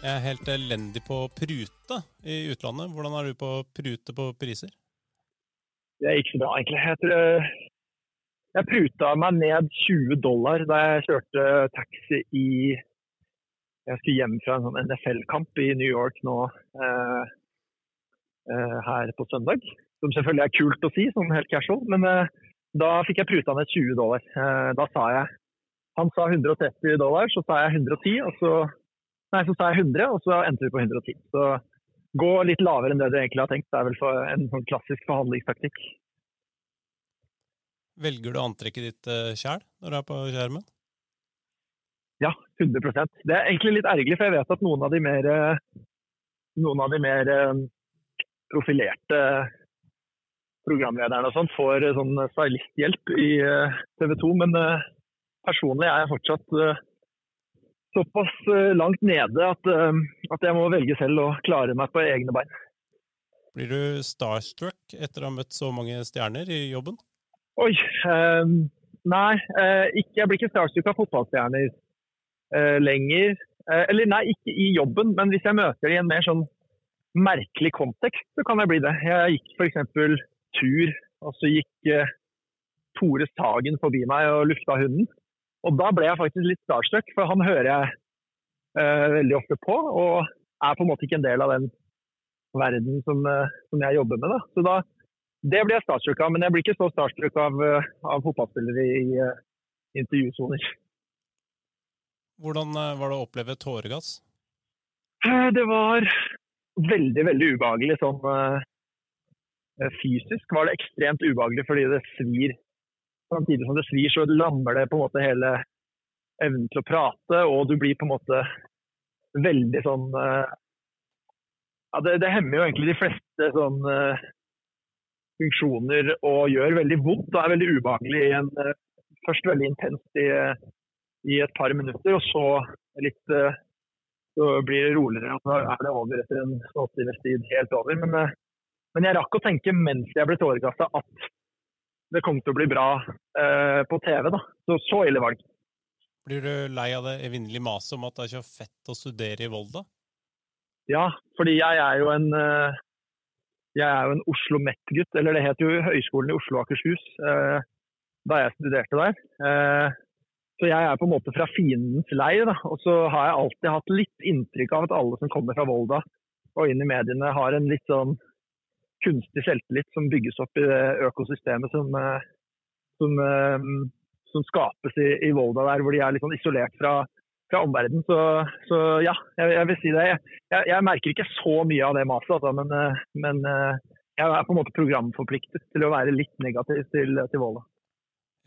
Jeg er helt elendig på å prute i utlandet. Hvordan er du på å prute på priser? Det er ikke så bra, egentlig. Jeg, tror, jeg pruta meg ned 20 dollar da jeg kjørte taxi i Jeg skulle hjem fra en sånn NFL-kamp i New York nå eh, eh, her på søndag. Som selvfølgelig er kult å si, sånn helt casual. Men eh, da fikk jeg pruta ned 20 dollar. Eh, da sa jeg Han sa 130 dollar, så sa jeg 110, og så Nei, så sa jeg 100, og så endte vi på 110. Så gå litt lavere enn det du egentlig har tenkt. Det er vel en sånn klassisk forhandlingstaktikk. Velger du antrekket ditt sjæl når du er på skjermen? Ja, 100% Det er egentlig litt ergerlig, for jeg vet at noen av de mer, eh, av de mer eh, profilerte programlederne og sånn får sånn stylisthjelp i TV 2, men personlig er jeg fortsatt såpass eh, langt nede at, eh, at, jeg må velge selv å klare meg på egne bein. Blir du starstruck etter å ha møtt så mange stjerner i jobben? Oi. Eh, nei, eh, ikke, jeg blir ikke starstruck av fotballstjerner eh, lenger. Eh, eller nei, ikke i jobben, men hvis jeg møter dem i en mer sånn merkelig kontekst, så kan jeg bli det. Jeg gikk f.eks. tur, og så gikk Tore Sagen forbi meg og lufta hunden. Og da ble jeg faktisk litt starstruck, for han hører jeg uh, veldig ofte på. Og er på en måte ikke en del av den verden som, uh, som jeg jobber med. Da. Så da, det blir jeg starstruck av, men jeg blir ikke så starstruck av, uh, av fotballspillere i intervjusoner. Hvordan var det å oppleve tåregass? Det var veldig, veldig ubehagelig. Sånn fysisk var det ekstremt ubehagelig fordi det svir Samtidig som det svir, så lammer det på en måte hele evnen til å prate, og du blir på en måte veldig sånn uh, ja, det, det, hemmer jo egentlig de fleste sånn uh, funksjoner og gjør veldig vondt og er veldig ubehagelig i en uh, Først veldig intenst i, i, et par minutter, og så litt så blir det roligere. og Så er det over etter en halvtimes tid. Helt over. Men, men, jeg rakk å tenke mens jeg ble tåregassa at det kom til å bli bra eh, på TV. da. Så, så ille var det ikke. Blir du lei av det evinnelige maset om at det er så fett å studere i Volda? Ja, fordi jeg er jo en eh, jeg er jo en Oslo Met-gutt, eller det het jo Høgskolen i Oslo og Akershus eh, da jeg studerte der. Eh, så jeg er på en måte fra fiendens leir. Da. Og så har jeg alltid hatt litt inntrykk av at alle som kommer fra Volda og inn i mediene, har en litt sånn kunstig selvtillit som bygges opp i det økosystemet som, eh, som, eh, som skapes i, i, Volda der, hvor de er litt sånn isolert fra, fra omverdenen. Så, så, ja, jeg, jeg, vil si det. Jeg, jeg, merker ikke så mye av det maset, altså, men, eh, men, jeg er på en måte programforpliktet til å være litt negativ til, til Volda.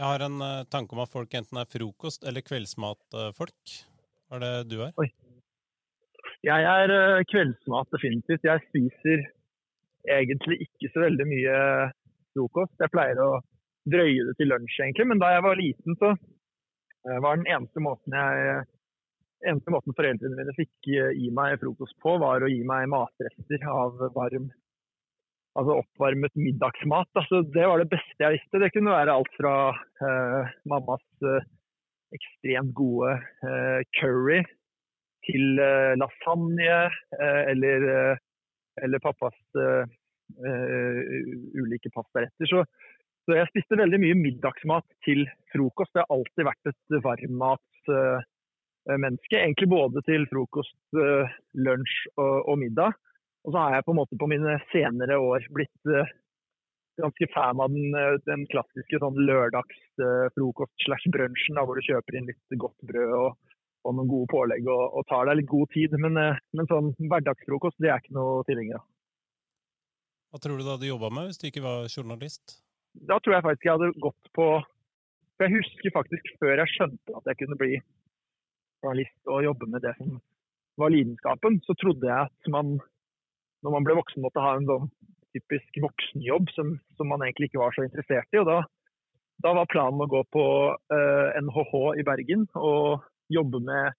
Jeg har en tanke om at folk enten er frokost- eller kveldsmatfolk. Hva er det du er? Oi. Jeg er kveldsmat, definitivt. Jeg spiser egentlig ikke så veldig mye frokost. Jeg pleier å drøye det til lunsj, egentlig. Men da jeg var liten, så eh, var den eneste måten jeg eneste måten foreldrene mine fikk eh, gi meg frokost på, var å gi meg matrester av varm Altså oppvarmet middagsmat. Altså, det var det beste jeg visste. Det kunne være alt fra eh, mammas eh, ekstremt gode eh, curry til eh, lasagne eller eller pappas uh, ulike pastaretter. Så, så, jeg spiste veldig mye middagsmat til frokost. Jeg har alltid vært et varmmatsmenneske. Uh, egentlig både til frokost, uh, lunsj og, og, middag. Og så har jeg på en måte på mine senere år blitt ganske fan av den, den klassiske sånn lørdagsfrokost-slash-brunsjen, hvor du kjøper inn litt godt brød og, og noen gode pålegg og, og, tar deg litt god tid. Men, eh, men sånn hverdagsfrokost det er ikke noe tilhenger av. Hva tror du du hadde jobba med hvis du ikke var journalist? Da tror jeg faktisk jeg hadde gått på For jeg husker faktisk før jeg skjønte at jeg kunne bli journalist og jobbe med det som var lidenskapen, så trodde jeg at man når man ble voksen måtte ha en sånn typisk voksenjobb som, som man egentlig ikke var så interessert i. og da da var planen å gå på eh, NHH i Bergen og jobbe med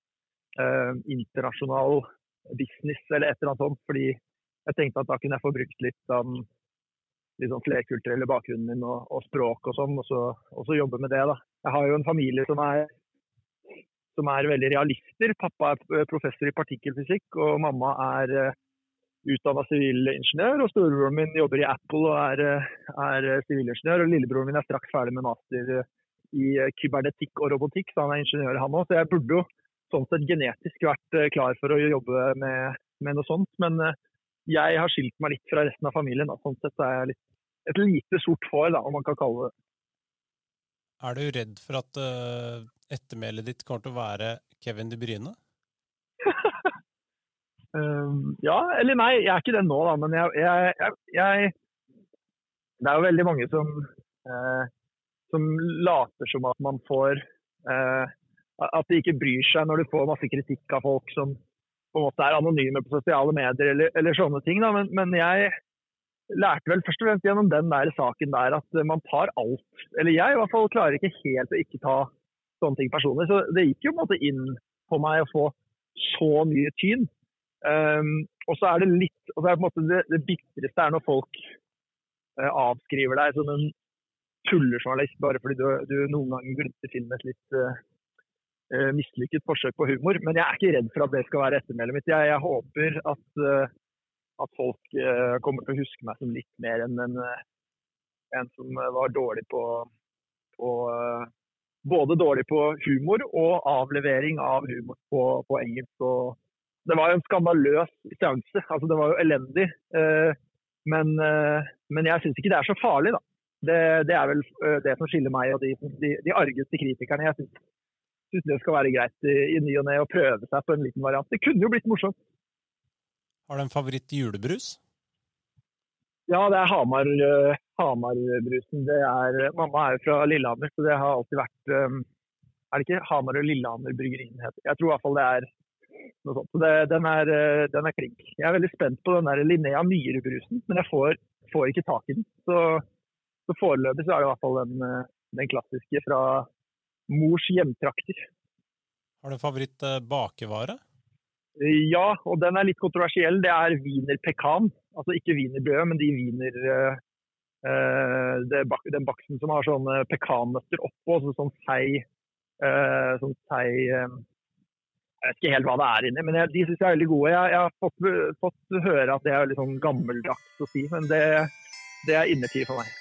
eh, internasjonal business eller et eller annet sånt. Fordi jeg tenkte at da kunne jeg få brukt litt av den sånn flerkulturelle bakgrunnen min og, og språk og sånn, og, og, så jobbe med det. da. Jeg har jo en familie som er, som er veldig realister. Pappa er professor i partikkelfysikk, og mamma er utdanna sivilingeniør. Og storebroren min jobber i Apple og er, er sivilingeniør. Og lillebroren min er straks ferdig med master i kybernetikk og robotikk, så han er ingeniør han òg. Så jeg burde jo sånn sett genetisk vært klar for å jobbe med, med noe sånt. Men jeg har skilt meg litt fra resten av familien. Da. Sånn sett er jeg litt, et lite sort hår, da, om man kan kalle det Er du redd for at uh, ettermælet ditt kommer til å være Kevin De Bryne? um, ja eller nei. Jeg er ikke det nå, da. Men jeg, jeg, jeg, jeg Det er jo veldig mange som, uh, som later som at man får eh, At de ikke bryr seg når du får masse kritikk av folk som på en måte er anonyme på sosiale medier eller, eller sånne ting. Men, men, jeg lærte vel først og fremst gjennom den der saken der at man tar alt. Eller jeg i hvert fall klarer ikke helt å ikke ta sånne ting personlig. Så det gikk jo på en måte inn på meg å få så mye tyn. Um, og så er det litt og så er det på en måte det, det bitreste er når folk uh, avskriver deg som en tullejournalist bare fordi du, du noen ganger glimter til med et litt uh, mislykket forsøk på humor. Men jeg er ikke redd for at det skal være ettermælet mitt. Jeg, jeg, håper at, uh, at folk uh, kommer til å huske meg som litt mer enn en, en som var dårlig på, på Både dårlig på humor og avlevering av humor på, på engelsk. Og det var jo en skandaløs seanse. Altså, det var jo elendig. Men, men jeg syns ikke det er så farlig, da. Det, det, er vel det som skiller meg og de, de, de argeste kritikerne. Jeg syns det skal være greit i, i ny og ne å prøve seg på en liten variant. Det kunne jo blitt morsomt. Har du en favoritt julebrus? Ja, det er Hamar, uh, Hamarbrusen. Det er, mamma er jo fra Lillehammer, så det har alltid vært um, Er det ikke Hamar og Lillehammer Bryggerien heter? Jeg tror i hvert fall det er noe sånt. Så det, den, er, uh, den er klink. Jeg er veldig spent på den der Linnea Myhre-brusen, men jeg får, får, ikke tak i den. Så, så foreløpig så er det i hvert fall den, uh, den klassiske fra mors hjemtrakter. Har du en favoritt eh, bakevare? Ja, og den er litt kontroversiell. Det er wienerpekan. Altså ikke wienerbrød, men de wiener uh, Den baksten som har sånne pekannøtter oppå, så sånn seig uh, sånn seig uh, Jeg vet ikke helt hva det er inni, men jeg, de syns jeg er veldig gode. Jeg, jeg har fått, fått, høre at det er litt sånn gammeldags å si, men det, det er innertid for meg.